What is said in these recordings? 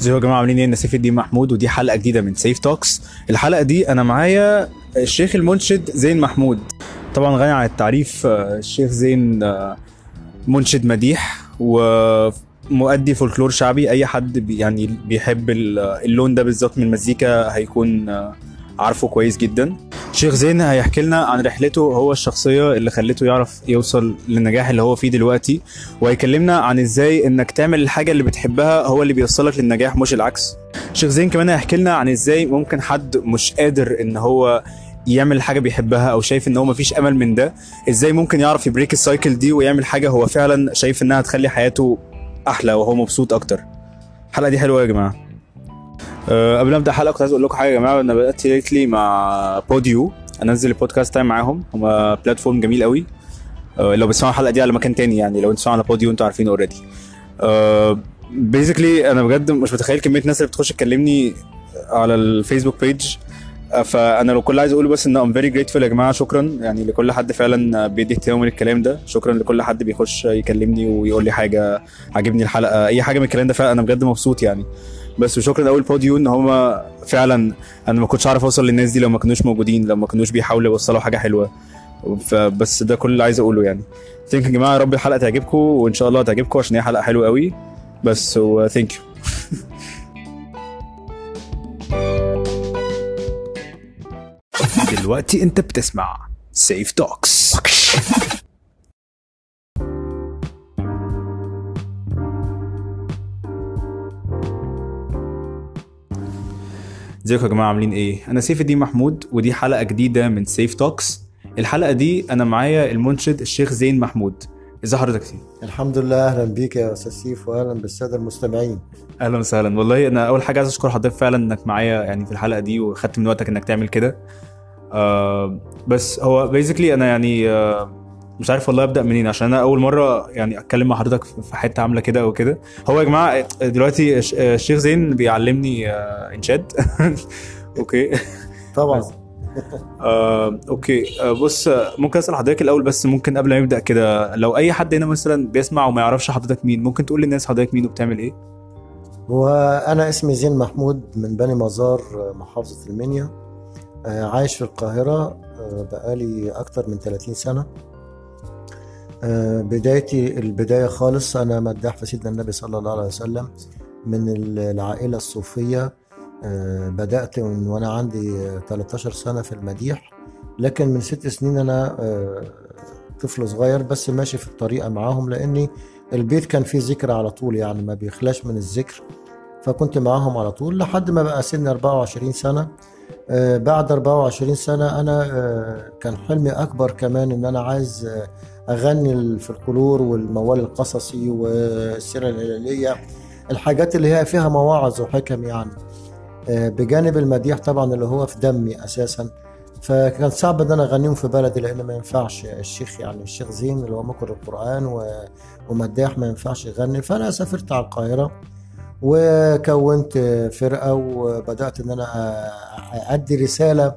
ازيكم يا جماعة عاملين إيه؟ أنا سيف الدين محمود ودي حلقة جديدة من سيف توكس الحلقة دي أنا معايا الشيخ المنشد زين محمود. طبعا غني عن التعريف آه، الشيخ زين آه، منشد مديح ومؤدي فولكلور شعبي. أي حد يعني بيحب ال- اللون ده بالظبط من المزيكا هيكون آه، عارفه كويس جدا. شيخ زين هيحكي لنا عن رحلته هو الشخصية اللي خلته يعرف يوصل للنجاح اللي هو فيه دلوقتي وهيكلمنا عن إزاي إنك تعمل الحاجة اللي بتحبها هو اللي بيوصلك للنجاح مش العكس. شيخ زين كمان هيحكي لنا عن إزاي ممكن حد مش قادر إن هو يعمل حاجة بيحبها أو شايف إن هو مفيش أمل من ده إزاي ممكن يعرف ي break ال cycle دي ويعمل حاجة هو فعلا شايف إنها تخلي حياته أحلى وهو مبسوط أكتر. الحلقة دي حلوة يا جماعة. أه قبل ما أبدأ الحلقة كنت عايز أقول لكم حاجة يا جماعة. أنا بدأت lately مع بوديو أنزل البودكاست تايم معاهم. هما platform جميل قوي. أه لو بتسمعوا الحلقة دي على مكان تاني يعني لو أنتوا بتسمعوا على بوديو أنتوا عارفين already basically أنا بجد مش متخيل كمية الناس اللي بتخش تكلمني على الفيسبوك page فأنا لو كل عايز أقوله بس إن I'm very grateful يا جماعة. شكرا. يعني لكل حد فعلا بيدي اهتمام للكلام ده. شكرا لكل حد بيخش يكلمني ويقول لي حاجة عاجبني الحلقة. أي حاجة من الكلام ده فعلا أنا بجد مبسوط يعني. بس وشكرا قوي لبوديو إن هم فعلا أنا ما كنتش عارف أوصل للناس دي لو ما كانوش موجودين لو ما كانوش بيحاولوا يوصلوا حاجة حلوة. فبس ده كل اللي عايز أقوله يعني. thank you يا جماعة يا رب الحلقة تعجبكم وإن شاء الله تعجبكم عشان هي حلقة حلوة قوي بس و thank you دلوقتي أنت بتسمع سيف توكس ازيكم يا جماعة عاملين إيه؟ أنا سيف الدين محمود ودي حلقة جديدة من سيف توكس الحلقة دي أنا معايا المنشد الشيخ زين محمود. إزي حضرتك سين الحمد لله أهلا بيك يا أستاذ سيف واهلا بالسادة المستمعين. أهلا وسهلا. والله أنا أول حاجة عايز أشكر حضرتك فعلا إنك معايا يعني في الحلقة دي وخدت من وقتك إنك تعمل كده. آه بس هو basically أنا يعني آه مش عارف والله أبدأ منين عشان أنا أول مرة يعني أتكلم مع حضرتك في حتة عاملة كده أو كده. هو يا جماعة دلوقتي الش- الشيخ زين بيعلمني آه إنشاد. okay. طبعا. آه، okay. آه، بص آه، ممكن أسأل حضرتك الأول بس ممكن قبل ما نبدا كده لو أي حد هنا مثلا بيسمع وما يعرفش حضرتك مين ممكن تقول للناس حضرتك مين وبتعمل إيه؟ وأنا اسمي زين محمود من بني مزار محافظة المنيا. آه، عايش في القاهرة آه، بقالي أكتر من 30 سنة. آه، بدايتي البداية خالص أنا مداح في سيدنا النبي صلى الله عليه وسلم. من العائلة الصوفية آه، بدأت من وأنا عندي آه، 13 سنة في المديح. لكن من ست سنين أنا آه، طفل صغير بس ماشي في الطريقة معاهم لأني البيت كان فيه ذكر على طول يعني ما بيخلاش من الذكر. فكنت معاهم على طول لحد ما بقى سن 24 سنة. آه، بعد 24 سنة أنا آه، كان حلمي أكبر كمان إن أنا عايز آه، أغني الفلكلور والموال القصصي والسيرة الهلالية الحاجات اللي هي فيها مواعظ وحكم يعني. آه، بجانب المديح طبعا اللي هو في دمي أساسا. فكان صعب إن أنا أغنيهم في بلدي لأن ما ينفعش الشيخ يعني الشيخ زين اللي هو مقر القرآن. ومداح ما ينفعش يغني. فأنا سافرت على القاهرة وكونت فرقة وبدأت إن أنا أدي رسالة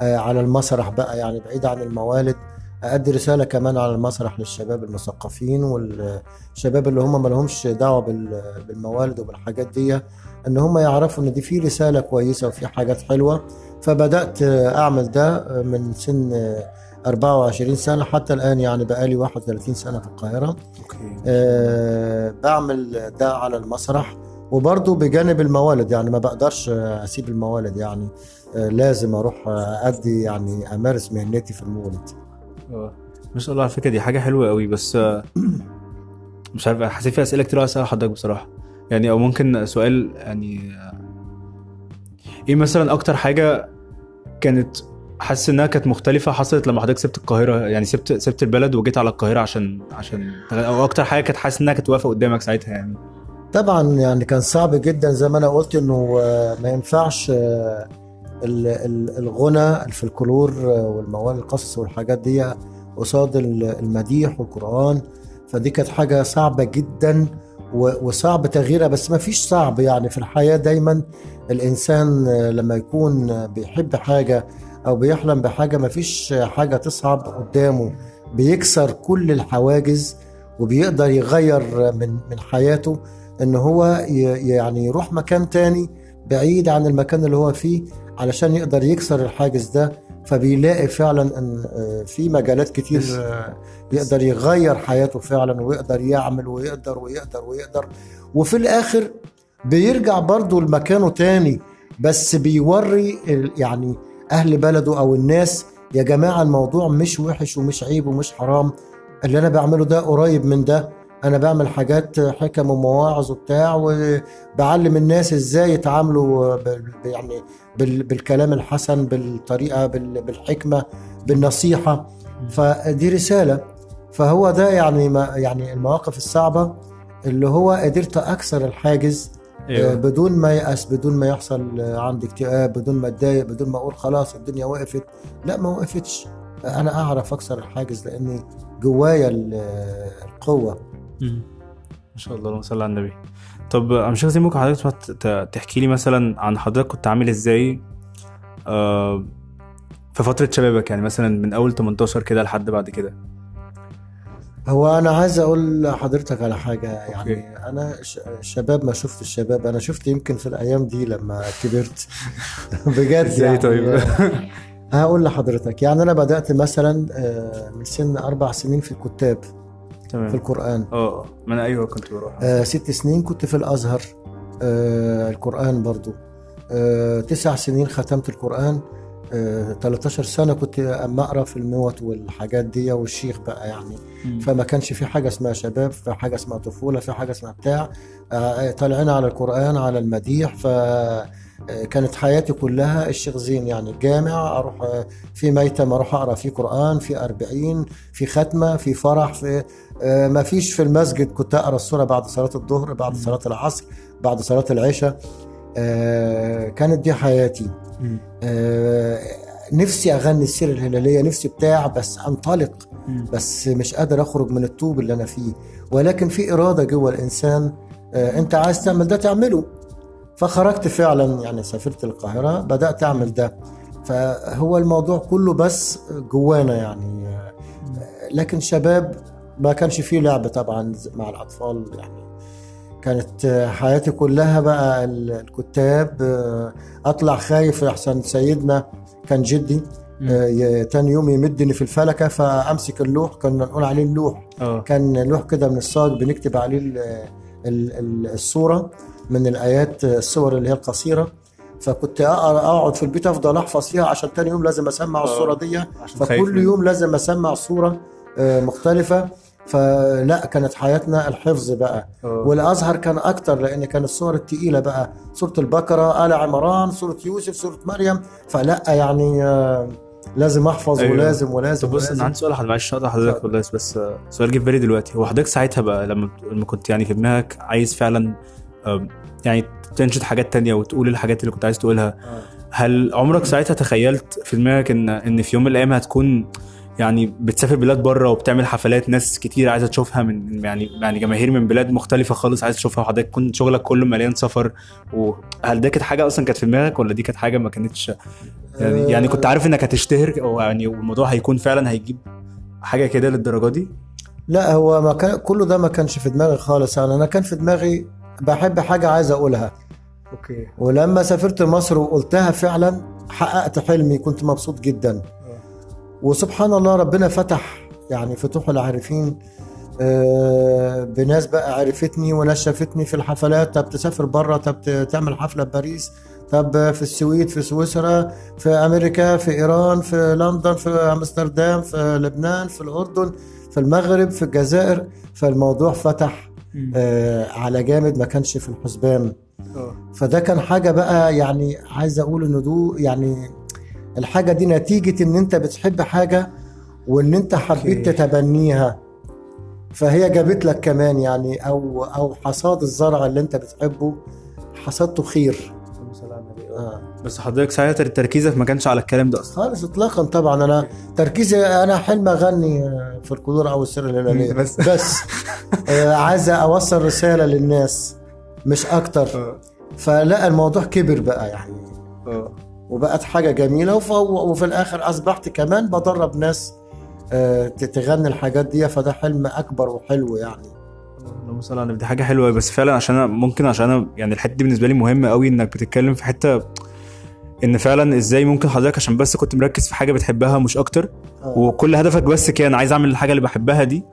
على المسرح بقى يعني بعيد عن الموالد. أدي رسالة كمان على المسرح للشباب المثقفين والشباب اللي هم ما لهمش دعوة بال- بالموالد وبالحاجات دي إن هم يعرفوا إن دي في رسالة كويسة وفي حاجات حلوة. فبدأت أعمل ده من سن 24 سنة حتى الآن يعني بقالي 31 سنة في القاهرة. أوكي. آه، بعمل ده على المسرح وبرضه بجانب الموالد يعني ما بقدرش أسيب الموالد يعني آه، لازم أروح أدي يعني أمارس مهنتي في المولد آه، ما شاء الله على فكرة دي حاجة حلوة قوي بس آه، مش عارف حسيت في أسئلة كتير اسالها حضرتك بصراحة. يعني أو ممكن سؤال يعني آه، إيه مثلا أكتر حاجة كانت حاسس إنها كانت مختلفة حصلت لما حضرتك سبت القاهرة؟ يعني سبت سبت البلد وجيت على القاهرة عشان عشان أو أكتر حاجة كانت حاسس إنها كانت واقفة قدامك ساعتها يعني؟ طبعا يعني كان صعب جدا زي ما أنا قلت إنه آه، ما ينفعش الغنى الفلكلور آه، والموال القصص والحاجات دي قصاد ال- المديح والقرآن. فدي كانت حاجة صعبة جدا وصعب تغييرها بس ما فيش صعب يعني. في الحياة دايما الإنسان آه، لما يكون بيحب حاجة أو بيحلم بحاجة ما فيش حاجة تصعب قدامه. بيكسر كل الحواجز وبيقدر يغير من من حياته إن هو يعني يروح مكان تاني بعيد عن المكان اللي هو فيه. علشان يقدر يكسر الحاجز ده فبيلاقي فعلا إن آه، في مجالات كتير يقدر يغير حياته فعلا ويقدر يعمل ويقدر ويقدر ويقدر. وفي الآخر بيرجع برضه لمكانه تاني بس بيوري يعني أهل بلده أو الناس يا جماعة الموضوع مش وحش ومش عيب ومش حرام اللي أنا بعمله ده قريب من ده أنا بعمل حاجات حكم ومواعظ وبتاع وبعلم الناس إزاي يتعاملوا يعني بال- بالكلام الحسن بالطريقة بال- بالحكمة بالنصيحة. فدي رسالة. فهو ده يعني ما يعني المواقف الصعبة اللي هو قدرت أكسر الحاجز آه، أيوه بدون ما يأس بدون ما يحصل آه، عندي اكتئاب بدون ما أتضايق بدون ما أقول خلاص الدنيا وقفت. لا ما وقفتش. أنا أعرف أكسر الحاجز لأني جوايا ال- آه، القوة. ما شاء الله اللهم صل على النبي. طب أنا مش عايز ممكن حضرتك تحكي لي مثلا عن حضرتك كنت عامل إزاي آه، في فترة شبابك؟ يعني مثلا من أول 18 كده لحد بعد كده. هو أنا عايز أقول لحضرتك على حاجة. أوكي. يعني أنا ش- شباب ما شفت الشباب أنا شفت يمكن في الأيام دي لما كبرت. بجد إزاي يعني. طيب؟ هقول لحضرتك. يعني أنا بدأت مثلا آه، من سن أربع سنين في الكتاب. في تمام القرآن. آه ما أنا أيوه كنت بروح. آه، ست سنين كنت في الأزهر. آه، القرآن برضو. آه، تسع سنين ختمت القرآن. آه، 13 سنة كنت أما أقرأ في الموت والحاجات دي والشيخ بقى يعني. مم. فما كانش في حاجة اسمها شباب في حاجة اسمها طفولة في حاجة اسمها بتاع. آه، طالعين على القرآن على المديح. ف آه، كانت حياتي كلها الشيخ زين يعني. الجامع أروح آه، في ميتم أروح أقرأ في قرآن في أربعين في ختمة في فرح في آه، ما فيش في المسجد كنت أقرأ السورة بعد صلاة الظهر بعد صلاة العصر بعد صلاة العشاء. آه، كانت دي حياتي. آه، نفسي أغني السيره الهلالية نفسي بتاع بس أنطلق. بس مش قادر أخرج من الطوب اللي أنا فيه. ولكن في إرادة جوه الإنسان آه، أنت عايز تعمل ده تعمله. فخرجت فعلا يعني سافرت القاهرة بدأت أعمل ده. فهو الموضوع كله بس جوانا يعني. آه، لكن شباب ما كانش فيه لعب طبعا مع الأطفال يعني كانت آه، حياتي كلها بقى ال- الكتاب آه، أطلع خايف احسن سيدنا كان جدي آه، تاني يوم يمدني في الفلكة فأمسك اللوح كنا نقول عليه اللوح. آه. كان لوح كده من الصاج بنكتب عليه ال- ال- ال- الصورة من الآيات الصور اللي هي القصيرة. فكنت أقعد في البيت أفضل أحفظ فيها عشان تاني يوم لازم أسمع آه. الصورة دي. فكل يوم لازم أسمع صورة آه، مختلفة. فلا كانت حياتنا الحفظ بقى آه. والأزهر كان أكتر لأن كان الصور التقيله بقى سوره البقرة آل عمران سوره يوسف سوره مريم فلا يعني آه، لازم أحفظ أيوة. ولازم ولازم طب بص أنا عندي سؤال معلش اقطع حضرتك والله بس- بس آه، سؤال جه في بالي دلوقتي هو حضرتك ساعتها بقى لما لما كنت يعني في دماغك عايز فعلا يعني تنشد حاجات تانية وتقول الحاجات اللي كنت عايز تقولها آه. هل عمرك ساعتها تخيلت في دماغك ان إن في يوم من الأيام هتكون يعني بتسافر بلاد بره وبتعمل حفلات ناس كتير عايزة تشوفها من يعني يعني جماهير من بلاد مختلفة خالص عايزة تشوفها وحضرتك كنت شغلك كله مليان سفر وهل ده كانت حاجة أصلا كانت في دماغك ولا دي كانت حاجة ما كانتش يعني آه. يعني كنت عارف إنك هتشتهر يعني والموضوع هيكون فعلا هيجيب حاجة كده للدرجة دي؟ لا هو ما كان كله ده ما كانش في دماغي خالص. يعني أنا كان في دماغي بحب حاجة عايز أقولها. أوكي. ولما سافرت مصر وقلتها فعلا حققت حلمي كنت مبسوط جدا. وسبحان الله ربنا فتح يعني فتوح العارفين آه، بناس بقى عرفتني وناس شافتني في الحفلات. طب تسافر بره طب تعمل حفلة في باريس؟ طب في السويد في سويسرا في أمريكا في إيران في لندن في أمستردام في لبنان في الأردن في المغرب في الجزائر. فالموضوع فتح آه، على جامد ما كانش في الحسبان. فده كان حاجة بقى يعني عايز أقول إنه دو يعني الحاجة دي نتيجة إن أنت بتحب حاجة وإن أنت حبيت okay. تتبنيها. فهي جابت لك كمان يعني أو أو حصاد الزرع اللي أنت بتحبه حصدته خير. آه. بس حضرتك ساعتها تركيزك ما كانش على الكلام ده أصلا. خالص اطلاقا طبعا. أنا تركيزي أنا حلم أغني آه، في الكلور أو السر الهلالية. بس. بس. آه، عايز أوصل رسالة للناس مش أكتر. فلا الموضوع كبر بقى يعني. وبقت حاجة جميلة وف- وفي الآخر أصبحت كمان بدرب ناس آه، تغني الحاجات دي فده حلم أكبر وحلو يعني. اللهم صل على دي حاجة حلوة بس فعلا عشان أنا ممكن عشان أنا يعني الحتة دي بالنسبة لي مهمة قوي إنك بتتكلم في حتة إن فعلا إزاي ممكن حضرتك عشان بس كنت مركز في حاجة بتحبها مش أكتر آه. وكل هدفك بس كان عايز أعمل الحاجة اللي بحبها دي.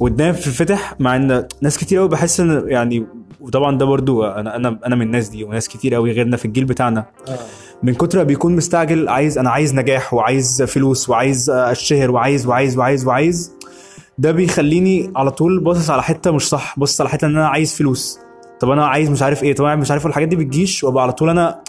وقدام في فتح مع إن ناس كتير قوي بحس إن يعني وطبعا ده برضو أنا أنا أنا من الناس دي وناس كتير قوي غيرنا في الجيل بتاعنا آه. من كتر ما بيكون مستعجل عايز أنا عايز نجاح وعايز فلوس وعايز اشتهر وعايز وعايز وعايز وعايز ده بيخليني على طول باصص على حتة مش صح باصص على حتة إن أنا عايز فلوس طب أنا عايز مش عارف إيه طب أنا مش عارف الحاجات دي بتجيش وأبقى على طول أنا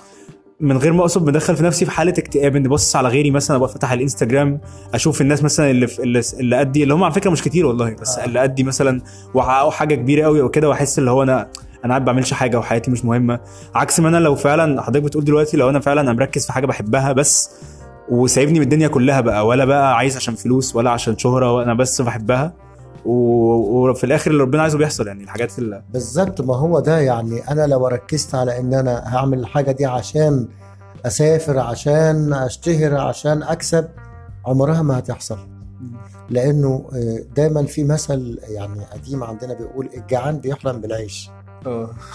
من غير ما أقصد بدخل في نفسي في حالة اكتئاب اني باصص على غيري مثلا أبقى فاتح الإنستجرام أشوف الناس مثلا اللي في اللي, قدي اللي هم على فكرة مش كتير والله بس آه. اللي قدي مثلا وحققوا حاجة كبيرة قوي أو كده وأحس اللي هو أنا أنا قاعد بعملش حاجة وحياتي مش مهمة عكس ما أنا لو فعلا حضرتك بتقول دلوقتي لو أنا فعلا أنا مركز في حاجة بحبها بس وسايبني من الدنيا كلها بقى ولا بقى عايز عشان فلوس ولا عشان شهرة وأنا بس بحبها وفي الآخر اللي ربنا عايزه بيحصل يعني الحاجات اللي بالظبط. ما هو ده يعني أنا لو ركزت على إن أنا هعمل الحاجة دي عشان أسافر عشان أشتهر عشان أكسب عمرها ما هتحصل. لأنه آه، دايما في مثل يعني قديم عندنا بيقول الجعان بيحلم بالعيش.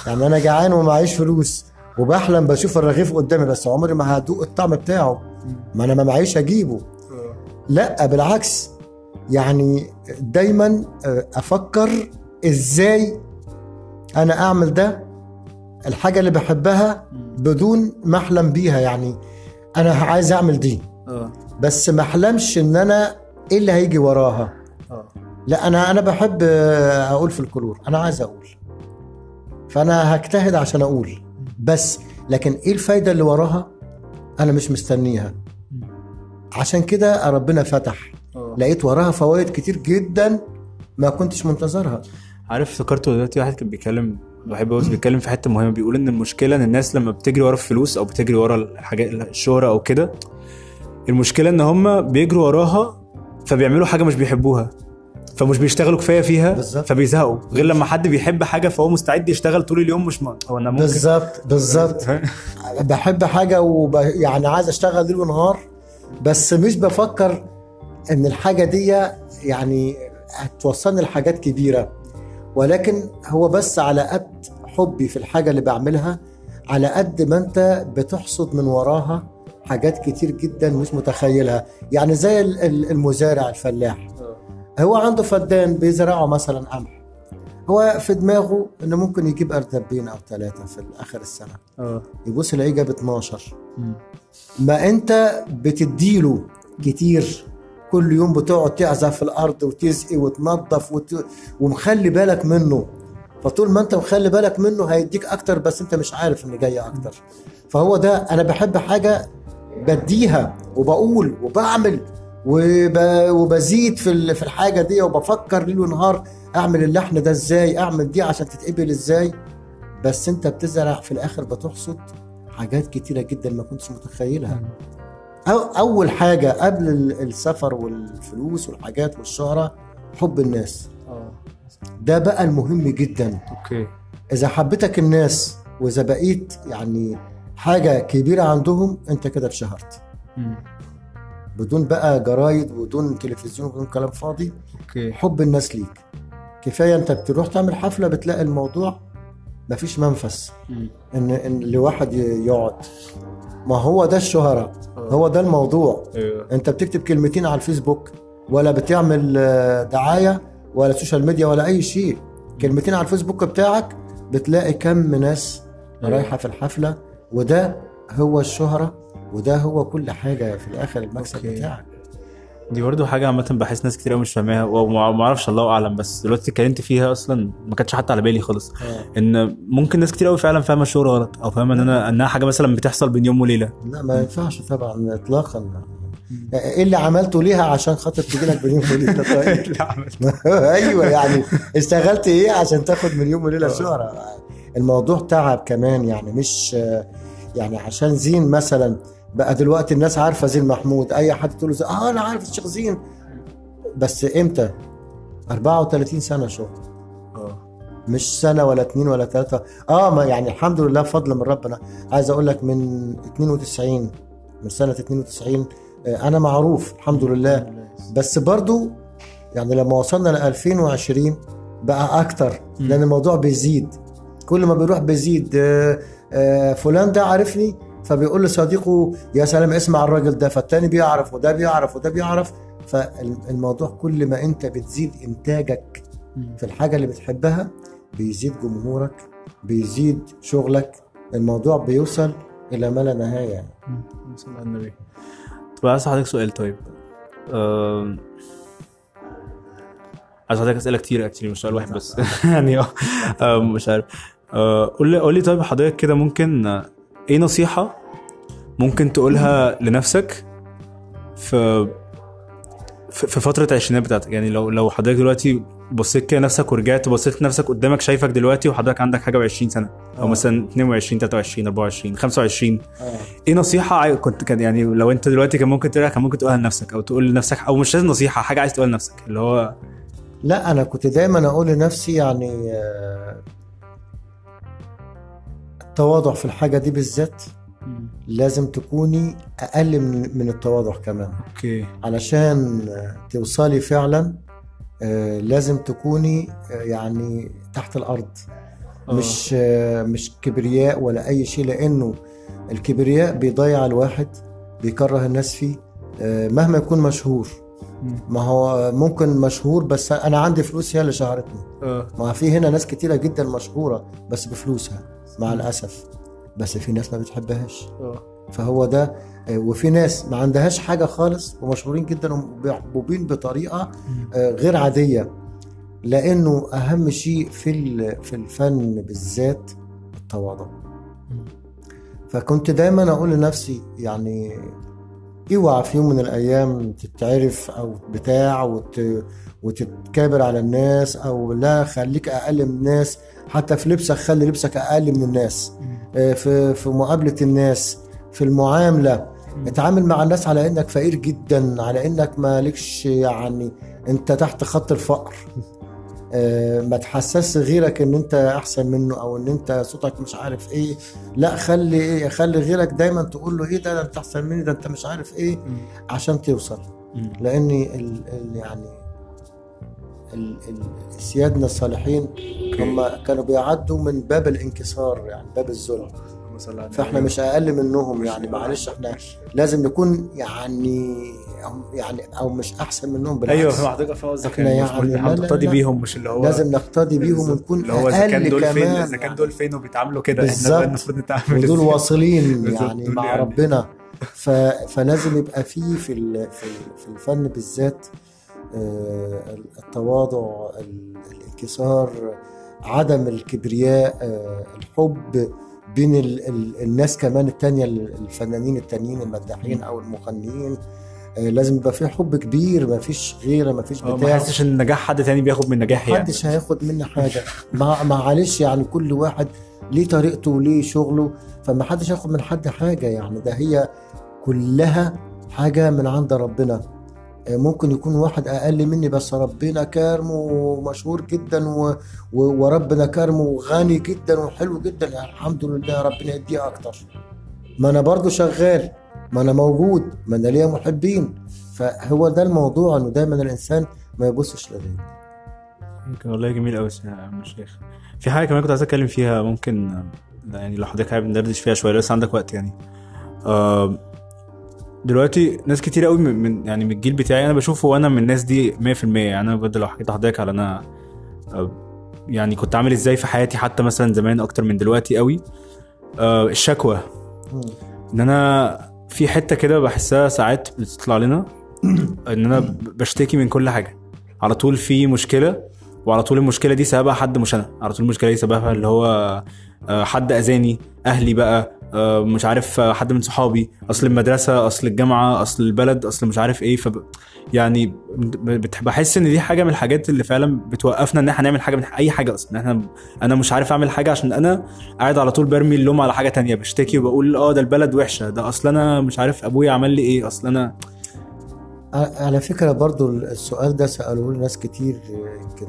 يعني أنا جعان ومعيش فلوس وبحلم بشوف الرغيف قدامي بس عمري ما هدوق الطعم بتاعه. ما أنا ما معيش اجيبه لأ بالعكس. يعني دايما آه، أفكر إزاي أنا أعمل ده. الحاجة اللي بحبها بدون ما أحلم بيها يعني أنا عايز أعمل دي. آه. بس ما أحلمش إن أنا إيه اللي هيجي وراها. آه. لا أنا أنا بحب آه، أقول في الكلور. أنا عايز أقول. فأنا هجتهد عشان أقول. بس لكن إيه الفايدة اللي وراها؟ أنا مش مستنيها. عشان كده ربنا فتح لقيت وراها فوائد كتير جدا ما كنتش منتظرها. عارف افتكرت دلوقتي واحد كان بيتكلم بحب قوي بيتكلم في حتة مهمة بيقول إن المشكلة إن الناس لما بتجري ورا الفلوس أو بتجري ورا الحاجات الشهرة أو كده المشكلة إن هم بيجروا وراها فبيعملوا حاجة مش بيحبوها فمش بيشتغلوا كفاية فيها بالظبط. فبيزهقوا غير لما حد بيحب حاجة فهو مستعد يشتغل طول اليوم مش م... هو أنا ممكن. بالظبط بالظبط. بحب حاجة وب... يعني عايز أشتغل ليل ونهار بس مش بفكر إن الحاجة دي يعني هتوصلني لحاجات كبيرة. ولكن هو بس على قد حبي في الحاجة اللي بعملها على قد ما أنت بتحصد من وراها حاجات كتير جدا مش متخيلها. يعني زي ال- ال- المزارع الفلاح. هو عنده فدان بيزرعه مثلا قمح. هو في دماغه إنه ممكن يجيب اردبين أو ثلاثة في آخر السنة. آه. يبص يلاقيه جاب 12 ما أنت بتديله كتير. كل يوم بتقعد تعزف في الأرض وتسقي وتنظف وت... ومخلي بالك منه. فطول ما انت مخلي بالك منه هيديك أكتر بس انت مش عارف إن جاي أكتر. فهو ده أنا بحب حاجة بديها وبقول وبعمل وب... وبزيد في في الحاجة دي وبفكر ليل ونهار أعمل اللحن ده إزاي أعمل دي عشان تتقبل إزاي. بس انت بتزرع في الآخر بتحصد حاجات كتيرة جدا ما كنتش متخيلها. أو أول حاجة قبل ال- السفر والفلوس والحاجات والشهرة حب الناس. آه. ده بقى المهم جدا. أوكي. إذا حبتك الناس وإذا بقيت يعني حاجة كبيرة عندهم أنت كده اتشهرت. بدون بقى جرايد وبدون تلفزيون وبدون كلام فاضي okay. حب الناس ليك. كفاية أنت بتروح تعمل حفلة بتلاقي الموضوع مفيش منفس. ان إن لواحد يقعد. ما هو ده الشهرة هو ده الموضوع. أيوه أنت بتكتب كلمتين على الفيسبوك ولا بتعمل آه، دعاية ولا social media ولا أي شيء. كلمتين على الفيسبوك بتاعك بتلاقي كم ناس أيوة. رايحة في الحفلة وده هو الشهرة وده هو كل حاجة في الآخر المكسب أوكي. بتاعك. دي برضه حاجة عامة بحس ناس كتير قوي مش فاهماها وما أعرفش الله أعلم بس دلوقتي اتكلمت فيها أصلا ما كانتش حتى على بالي خالص إن ممكن ناس كتير قوي فعلا فاهمة الشهره غلط أو فاهمة إن أنا إنها حاجة مثلا بتحصل بين يوم وليلة. لا ما ينفعش طبعا اطلاقا. إيه اللي عملته ليها عشان خاطر تجي لك مليون وليلة؟ طيب. أيوه يعني اشتغلت إيه عشان تاخد مليون وليلة شهره الموضوع تعب كمان يعني مش يعني عشان زين مثلا بقى دلوقتي الناس عارفة زين محمود أي حد تقول له آه أنا عارف الشيخ زين. بس إمتى؟ 34 سنة شغل آه. مش سنة ولا اتنين ولا ثلاثة آه ما يعني الحمد لله فضل من ربنا. عايز أقول لك من 92 من سنة 92 آه، أنا معروف الحمد لله. بس برضو يعني لما وصلنا ل 2020 بقى أكتر. لأن الموضوع بيزيد. كل ما بيروح بيزيد آه، آه، فلان ده عارفني فبيقول لصديقه يا سلام اسمع الراجل ده فالتاني بيعرف وده بيعرف وده بيعرف. فالموضوع كل ما انت بتزيد انتاجك في الحاجة اللي بتحبها بيزيد جمهورك بيزيد شغلك الموضوع بيوصل إلى ما لا نهاية. يعني مم. صلى على النبي. طب عايز اسالك سؤال طيب. عايز اسالك أسئلة كتير أكتر مش سؤال واحد بس. يعني آه. أم، مش عارف. أه، قول لي قول لي طيب حضرتك كده ممكن إيه نصيحة ممكن تقولها لنفسك في في فترة العشرينات بتاعتك يعني لو لو حضرتك دلوقتي بصيت كده نفسك ورجعت بصيت لنفسك قدامك شايفك دلوقتي وحضرتك عندك حاجة و20 سنة أو آه. مثلا 22 23 24 25 آه. إيه نصيحة كنت كان يعني لو انت دلوقتي كان ممكن تقولها كان ممكن تقولها لنفسك أو تقول لنفسك أو مش لازم نصيحة حاجة عايز تقولها لنفسك اللي هو لا أنا كنت دايما أقول لنفسي يعني آه، التواضع في الحاجة دي بالذات لازم تكوني أقل من من التواضع كمان. أوكي. علشان توصلي فعلا آه، لازم تكوني آه، يعني تحت الأرض. آه. مش آه، مش كبرياء ولا أي شيء لأنه الكبرياء بيضيع الواحد بيكره الناس فيه مهما يكون مشهور. ما هو ممكن مشهور بس أنا عندي فلوس هي اللي شهرتني. ما في هنا ناس كتيرة جدا مشهورة بس بفلوسها. مع الأسف. بس في ناس ما بتحبهاش. آه. فهو ده آه، وفي ناس ما عندهاش حاجة خالص ومشهورين جدا ومحبوبين بطريقة آه، غير عادية. لأنه أهم شيء في في الفن بالذات التواضع. فكنت دايما أقول لنفسي يعني اوعى في يوم من الأيام تتعرف أو بتاع وت وتتكابر على الناس أو لا خليك أقل من الناس. حتى في لبسك خلي لبسك أقل من الناس. آه، في في مقابلة الناس في المعاملة. اتعامل مع الناس على إنك فقير جدا على إنك مالكش يعني أنت تحت خط الفقر. ما تحسسش غيرك إن أنت أحسن منه أو إن أنت صوتك مش عارف إيه. لا خلي إيه خلي غيرك دايما تقول له إيه ده, ده أنت أحسن مني ده أنت مش عارف إيه عشان توصل. لأن ال ال يعني ال ال سيادنا الصالحين هم كانوا بيعدوا من باب الانكسار يعني باب الذل فاحنا مش أقل منهم يعني معلش إحنا لازم نكون يعني يعني أو مش أحسن منهم بالعكس أيوه فاهم حضرتك فاهم قصدك إحنا يعني هنقتدي لا. بيهم مش اللي هو لازم نقتدي بيهم ونكون اللي هو إذا كان دول فين إذا كان. دول فين وبيتعاملوا كده إحنا المفروض نتعامل ودول؟ واصلين يعني مع يعني. ربنا ف... فلازم يبقى فيه في ال... في ال- في الفن بالذات آه، التواضع ال- الانكسار عدم الكبرياء آه، الحب بين ال... ال... الناس كمان التانية الفنانين التانيين المداحين أو المغنيين. آه، لازم يبقى في حب كبير ما فيش غيرة ما فيش ما بتاع. حسش إن نجاح حد تاني بياخد من نجاحي يعني. محدش هياخد مني حاجة. مع معلش يعني كل واحد ليه طريقته وليه شغله فما حدش هياخد من حد حاجة يعني. ده هي كلها حاجة من عند ربنا. آه، ممكن يكون واحد أقل مني بس ربنا كرمه ومشهور جدا و... وربنا كرمه وغني جدا وحلو جدا. الحمد لله ربنا يديه أكتر. ما أنا برضو شغال ما أنا موجود ما أنا ليا محبين. فهو ده الموضوع إنه دايما الإنسان ما يبصش لغيره. والله جميل قوي يا عم الشيخ في حاجة كمان كنت عايز أتكلم فيها ممكن يعني لو حضرتك حابب ندردش فيها شوية لسه عندك وقت يعني. آه دلوقتي ناس كتير قوي من يعني من الجيل بتاعي أنا بشوفه وأنا من الناس دي 100% يعني أنا بجد لو حكيت لحضرتك على أنا آه يعني كنت عامل إزاي في حياتي حتى مثلا زمان أكتر من دلوقتي قوي آه الشكوى. إن أنا في حتة كده بحسها ساعات بتطلع لنا إن أنا بشتكي من كل حاجة. على طول في مشكلة وعلى طول المشكلة دي سببها حد مش أنا. على طول المشكلة دي سببها اللي هو آه، حد أذاني أهلي بقى مش عارف آه، حد من صحابي أصل المدرسة أصل الجامعة أصل البلد أصل مش عارف إيه فب... يعني بحس إن دي حاجة من الحاجات اللي فعلا بتوقفنا إن إحنا نعمل حاجة من أي حاجة أصلا. إحنا أنا مش عارف أعمل حاجة عشان أنا قاعد على طول برمي اللوم على حاجة تانية بشتكي وبقول آه ده البلد وحشة ده أصل أنا مش عارف أبويا عمل لي إيه أصل أنا على فكرة برضو السؤال ده سألوه لي ناس كتير يمكن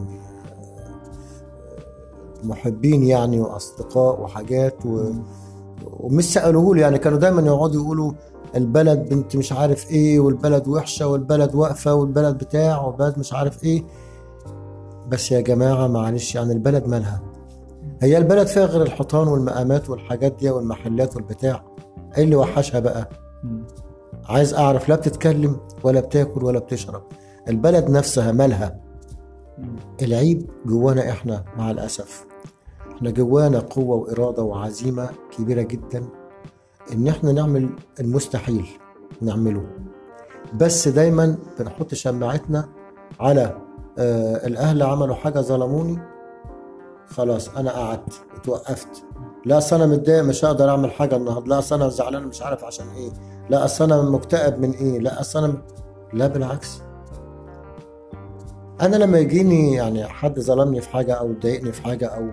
محبين يعني وأصدقاء وحاجات و... ومش سألوه لي يعني كانوا دايما يقعدوا يقولوا البلد بنت مش عارف إيه والبلد وحشة والبلد واقفة والبلد بتاع والبلد مش عارف إيه. بس يا جماعة معلش يعني البلد مالها؟ هي البلد فيها غير الحيطان والمقامات والحاجات دي والمحلات والبتاع. إيه اللي وحشها بقى. عايز أعرف لا بتتكلم ولا بتاكل ولا بتشرب. البلد نفسها مالها. العيب جوانا إحنا مع الأسف. إحنا جوانا قوة وإرادة وعزيمة كبيرة جدا إن إحنا نعمل المستحيل نعمله. بس دايما بنحط شماعتنا على آه الأهل عملوا حاجة ظلموني خلاص أنا قعدت اتوقفت. لا أصل أنا متضايق مش هقدر أعمل حاجة النهارده لا أصل أنا زعلان مش عارف عشان إيه لا أصل أنا مكتئب من إيه لا أصل أنا لا بالعكس. أنا لما يجيني يعني حد ظلمني في حاجة أو ضايقني في حاجة أو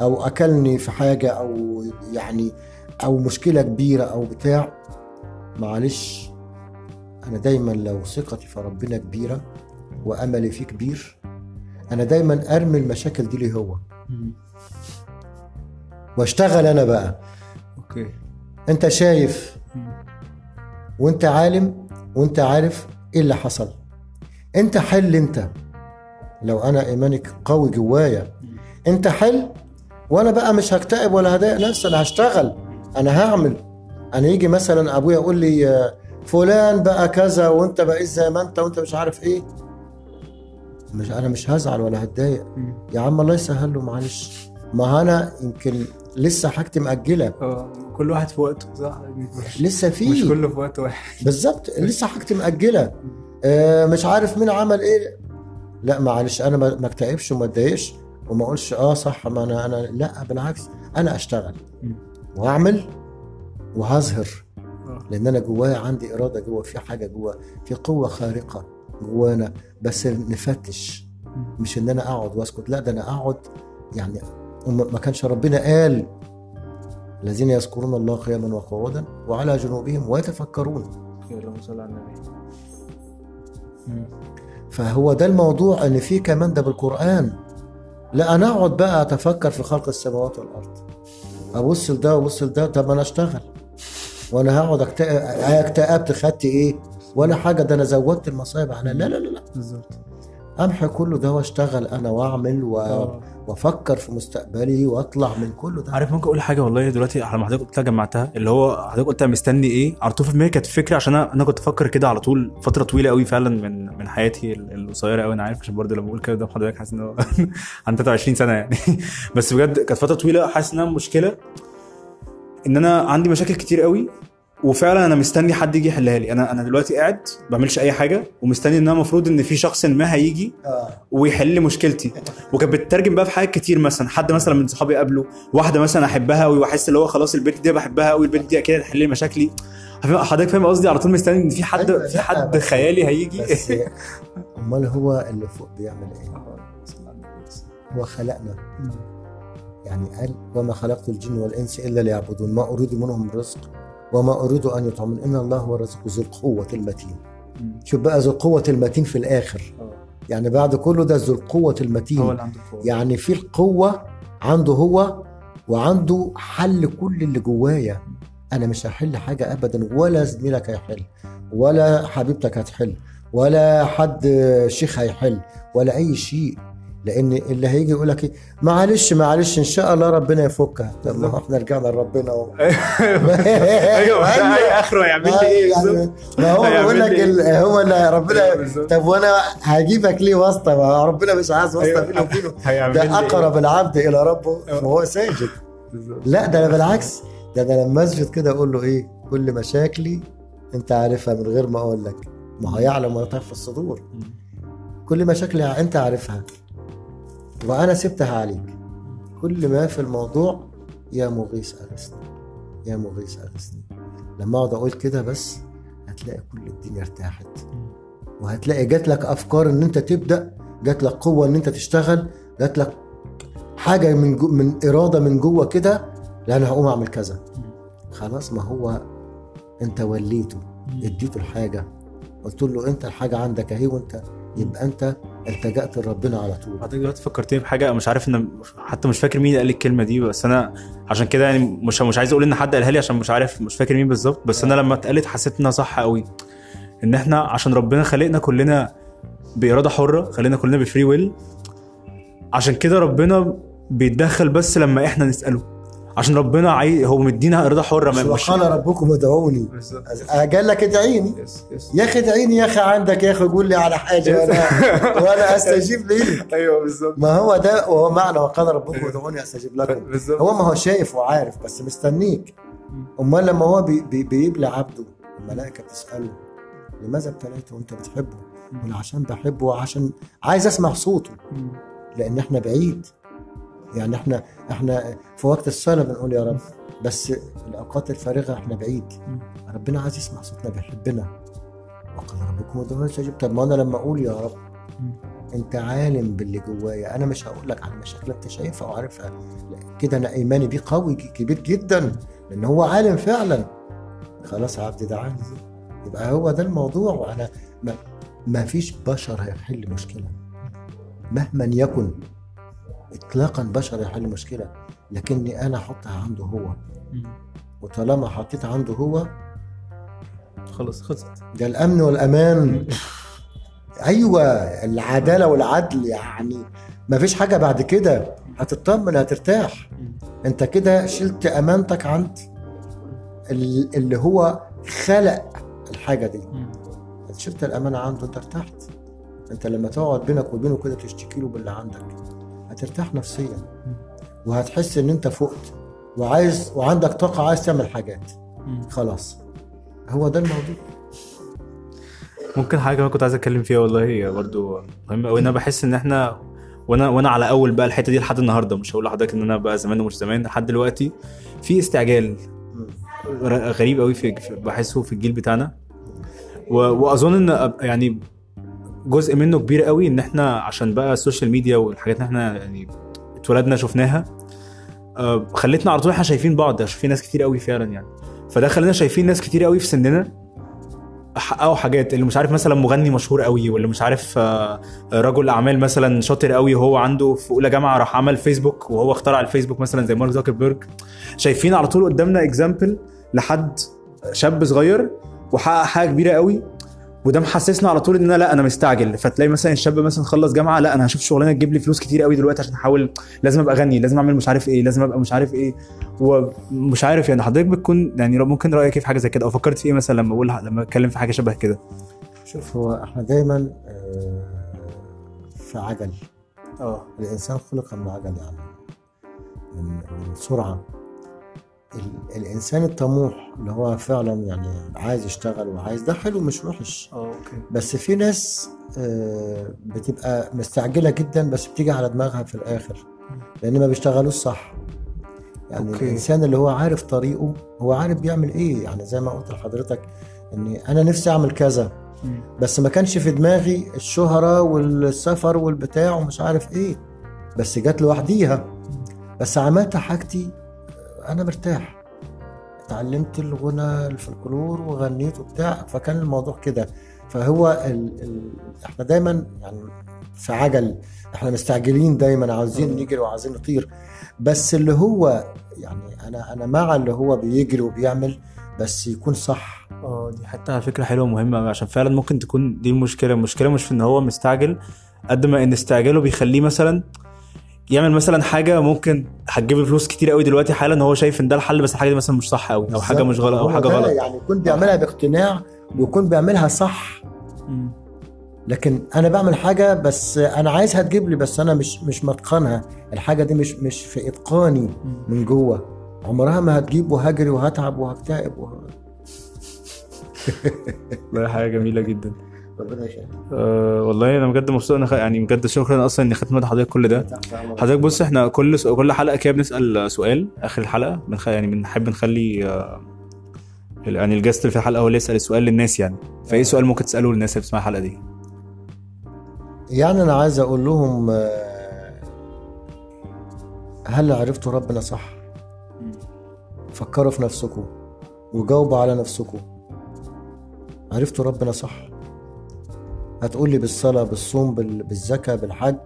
أو أكلني في حاجة أو يعني أو مشكلة كبيرة أو بتاع معلش أنا دايما لو ثقتي في ربنا كبيرة وأملي فيه كبير أنا دايما أرمي المشاكل دي ليه هو. وأشتغل أنا بقى. أوكي. أنت شايف. وأنت عالم وأنت عارف إيه اللي حصل. أنت حل أنت. لو أنا إيمانك قوي جوايا. أنت حل وأنا بقى مش هكتئب ولا هضايق نفسي أنا هشتغل أنا هعمل. أنا يجي مثلا أبويا يقول لي فلان بقى كذا وأنت بقيت زي ما أنت وأنت مش عارف إيه. مش أنا مش هزعل ولا هتضايق. يا عم الله يسهل له معلش. ما أنا يمكن لسه حاجتي مأجلة. آه كل واحد في وقته صح؟ لسه مش في كله في وقت واحد. بالظبط لسه حاجتي مأجلة. آه مش عارف مين عمل إيه. لا معلش أنا ما اكتئبش وما اتضايقش وما أقولش آه صح ما أنا أنا لا بالعكس أنا أشتغل مم. وأعمل وهظهر آه. لأن أنا جوايا عندي إرادة جوا في حاجة جوا في قوة خارقة جوانا بس نفتش مش إن أنا أقعد وأسكت لا ده أنا أقعد يعني ما كانش ربنا قال الذين يذكرون الله قياما وقعودا وعلى جنوبهم ويتفكرون اللهم صل على النبي. فهو ده الموضوع ان في كمان ده بالقرآن. لا أنا أقعد بقى أتفكر في خلق السماوات والأرض. أبص لده وأبص لده طب أنا أشتغل. وأنا هقعد اكتئب أكتئبت خدت إيه؟ ولا حاجة ده أنا زودت المصايب على لا لا لا لا. بالظبط. امحي كله ده واشتغل أنا وأعمل و... آه. وأفكر في مستقبلي وأطلع من كله ده. عارف ممكن أقول حاجة والله دلوقتي على ما حضرتك قلتها جمعتها اللي هو حضرتك قلت مستني إيه؟ على طول في دماغي كانت فكرة عشان أنا كنت أفكر كده على طول فترة طويلة قوي فعلا من من حياتي ال- القصيرة قوي أنا عارف عشان برضه لما بقول كده قدام حضرتك حاسس إن هو عن 23 سنة يعني. بس بجد كانت فترة طويلة حاسس إنها مشكلة إن أنا عندي مشاكل كتير قوي وفعلا أنا مستني حد يجي يحلها لي. أنا أنا دلوقتي قاعد ما بعملش أي حاجة ومستني إن أنا المفروض إن في شخص ما هيجي آه. ويحل لي مشكلتي. وكانت بتترجم بقى في حاجات كتير مثلا. حد مثلا من صحابي قابله واحدة مثلا أحبها قوي وأحس اللي هو خلاص البنت دي بحبها قوي البنت دي أكيد هتحل لي مشاكلي. حضرتك فاهم قصدي؟ على طول مستني إن في حد أيوة، في حد خيالي هيجي. أمال هو اللي فوق بيعمل إيه؟ هو خلقنا. يعني قال وما خلقت الجن والإنس إلا ليعبدون. ما أريد منهم من رزق وما أريد أن يطعمون إن الله هو الرزق ذو القوة المتين. شوف بقى ذو القوة المتين في الآخر. يعني بعد كله ده ذو القوة المتين. هو اللي عنده القوة. يعني في القوة عنده هو وعنده حل كل اللي جوايا. أنا مش هحل حاجة ابدا ولا زميلك هيحل ولا حبيبتك هتحل ولا حد شيخ هيحل ولا أي شيء. لأن اللي هيجي يقول لك إيه معلش معلش إن شاء الله ربنا يفكها. طب ما إحنا رجعنا لربنا أهو. أيوه. أيوة. آخره هيعمل لي إيه؟ يعني ما هو بيقول لك إيه؟ هو اللي أيوة ربنا. طب وأنا هجيبك ليه واسطة؟ ما ربنا مش عايز واسطة أيوة. هيعمل لي ده إيه؟ أقرب العبد إلى ربه وهو ساجد. لا ده أنا بالعكس. ده أنا لما أسجد كده أقول له إيه؟ كل مشاكلي أنت عارفها من غير ما أقول لك. ما هو يعلم ما في الصدور. كل مشاكلي أنت عارفها. وأنا سبتها عليك كل ما في الموضوع يا مغيث اغثني يا مغيث اغثني لما أقعد أقول كده بس هتلاقي كل الدنيا ارتاحت. وهتلاقي جات لك أفكار إن أنت تبدأ جات لك قوة إن أنت تشتغل جات لك حاجة من جو من إرادة من جوة كده لا أنا هقوم أعمل كذا. خلاص ما هو أنت وليته. اديته الحاجة. قلت له أنت الحاجة عندك أهي وأنت يبقى أنت التجأت لربنا على طول. حضرتك دلوقتي فكرتني بحاجة مش عارف ان حتى مش فاكر مين قال الكلمة دي بس أنا عشان كده يعني مش مش عايز أقول إن حد قالها لي عشان مش عارف مش فاكر مين بالظبط بس أنا لما اتقالت حسيت إنها صح قوي. إن إحنا عشان ربنا خلقنا كلنا بإرادة حرة خلينا كلنا بفري ويل عشان كده ربنا بيتدخل بس لما إحنا نسأله. عشان ربنا عاي... هو مدينا ارادة حرة مش ما مش وقال ربكم ادعوني. بالظبط. قال لك ادعيني. يا أخي ادعيني يا أخي عندك يا أخي قول لي على حاجة وأنا وأنا أستجيب ليك. أيوه بالظبط. ما هو ده وهو معنى وقال ربكم ادعوني أستجيب لكم. بالظبط. هو ما هو شايف وعارف بس مستنيك. أمال لما هو بي بي بيبلع عبده الملائكة بتسأله لماذا ابتليته وأنت بتحبه؟ يقول عشان بحبه وعشان عايز أسمع صوته. لأن إحنا بعيد. يعني إحنا إحنا في وقت الصلاة بنقول يا رب بس الأوقات الفارغة إحنا بعيد. ربنا عايز يسمع صوتنا بيحبنا وقال ربكم ادعوني استجيب طب ما أنا لما أقول يا رب أنت عالم باللي جوايا. أنا مش هقول لك على المشاكل أنت شايفها وعارفها. كده أنا إيماني بيه قوي كبير جدا لأن هو عالم فعلا. خلاص يا عبدي ده عالم. يبقى هو ده الموضوع. وأنا ما فيش بشر هيحل مشكلة. مهما يكن اطلاقا بشر يحل مشكله لكني أنا احطها عنده هو. وطالما حطيتها عنده هو خلاص خلصت. ده الأمن والأمان. أيوه العدالة والعدل يعني ما فيش حاجة بعد كده. هتطمن هترتاح. أنت كده شلت أمانتك عند ال- اللي هو خلق الحاجة دي. شلت الأمانة عنده أنت ارتحت. أنت لما تقعد بينك وبينه كده تشتكي له باللي عندك. هترتاح نفسيا. وهتحس إن أنت فقت. وعايز وعندك طاقة عايز تعمل حاجات. خلاص. هو ده الموضوع. ممكن حاجة كمان كنت عايز أتكلم فيها والله هي برضو مهمة قوي أنا بحس إن إحنا وأنا وأنا على أول بقى الحتة دي لحد النهارده. مش هقول لحضرتك إن أنا بقى زمان ومش زمان. لحد دلوقتي في استعجال غريب قوي في بحسه في الجيل بتاعنا. وأظن إن يعني جزء منه كبير قوي إن إحنا عشان بقى ال social media والحاجات اللي إحنا يعني اتولدنا شفناها آه، خلتنا على طول إحنا شايفين بعض شايفين ناس كتير قوي فعلا يعني. فده خلينا شايفين ناس كتير قوي في سننا حققوا حاجات اللي مش عارف مثلا مغني مشهور قوي واللي مش عارف آه، رجل أعمال مثلا شاطر قوي وهو عنده في أولى جامعة راح عمل فيسبوك وهو اخترع الفيسبوك مثلا زي مارك زوكربيرج. شايفين على طول قدامنا example لحد شاب صغير وحقق حاجة كبيرة قوي. وده محسسنا على طول إن أنا لا أنا مستعجل. فتلاقي مثلا الشاب مثلا خلص جامعة لا أنا هشوف شغلانة تجيب لي فلوس كتير قوي دلوقتي عشان أحاول لازم أبقى غني لازم أعمل مش عارف إيه لازم أبقى مش عارف إيه. ومش عارف يعني حضرتك بتكون يعني ممكن رأيك إيه في حاجة زي كده؟ أو فكرت في إيه مثلا لما أقول لما أتكلم في حاجة شبه كده؟ شوف هو إحنا دايما آه، في عجل. آه. الإنسان خلق من عجل يعني من سرعة. الإنسان الطموح اللي هو فعلا يعني عايز يشتغل وعايز ده حلو مش وحش. آه okay. بس في ناس آه، بتبقى مستعجلة جدا بس بتيجي على دماغها في الآخر لأن ما بيشتغلوش صح. يعني okay. الإنسان اللي هو عارف طريقه هو عارف بيعمل إيه. يعني زي ما قلت لحضرتك ان أنا نفسي أعمل كذا بس ما كانش في دماغي الشهرة والسفر والبتاع ومش عارف إيه. بس جت لوحديها. بس عملت حاجتي أنا مرتاح. اتعلمت الغنى الفلكلور وغنيت وبتاع فكان الموضوع كده. فهو ال... ال... إحنا دايما يعني في عجل. إحنا مستعجلين دايما عاوزين نجري وعاوزين نطير. بس اللي هو يعني أنا أنا مع اللي هو بيجري وبيعمل بس يكون صح. آه دي حتى على فكرة حلوة ومهمة أوي، عشان فعلا ممكن تكون دي المشكلة. المشكلة مش في إن هو مستعجل قد ما إن استعجاله بيخليه مثلا يعمل مثلا حاجة ممكن هتجيب فلوس كتير قوي دلوقتي حالا هو شايف إن ده الحل بس الحاجة دي مثلا مش صح قوي أو حاجة مش غلط أو حاجة غلط. يعني يكون بيعملها باقتناع ويكون بيعملها صح. لكن أنا بعمل حاجة بس أنا عايزها تجيب لي بس أنا مش مش متقنها. الحاجة دي مش مش في إتقاني من جوه. عمرها ما هتجيب وهجري وهتعب وهكتئب وه... والله حاجة جميلة جدا. ربنا يشهد أه والله أنا بجد مبسوط أنا خ... يعني بجد شكرا أصلا إني خدت من حضرتك كل ده. حضرتك بص إحنا كل س... كل حلقة كده بنسأل سؤال آخر الحلقة بنخ... يعني بنحب نخلي آه، يعني الجست اللي في الحلقة هو اللي يسأل السؤال للناس يعني. فايه سؤال ممكن تساله للناس اللي بتسمع الحلقة دي. يعني أنا عايز أقول لهم آه، هل عرفتوا ربنا صح؟ فكروا في نفسكم وجاوبوا على نفسكم. عرفتوا ربنا صح؟ هتقول لي بالصلاة بالصوم بال- بالزكاة بالحج؟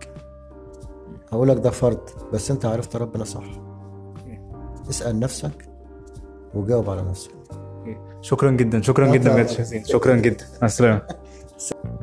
هقول لك ده فرض بس انت عرفت ربنا صح. اسأل نفسك وجاوب على نفسك. شكرا جدا شكرا جدا. بجد شكرا جدا. مع السلامة.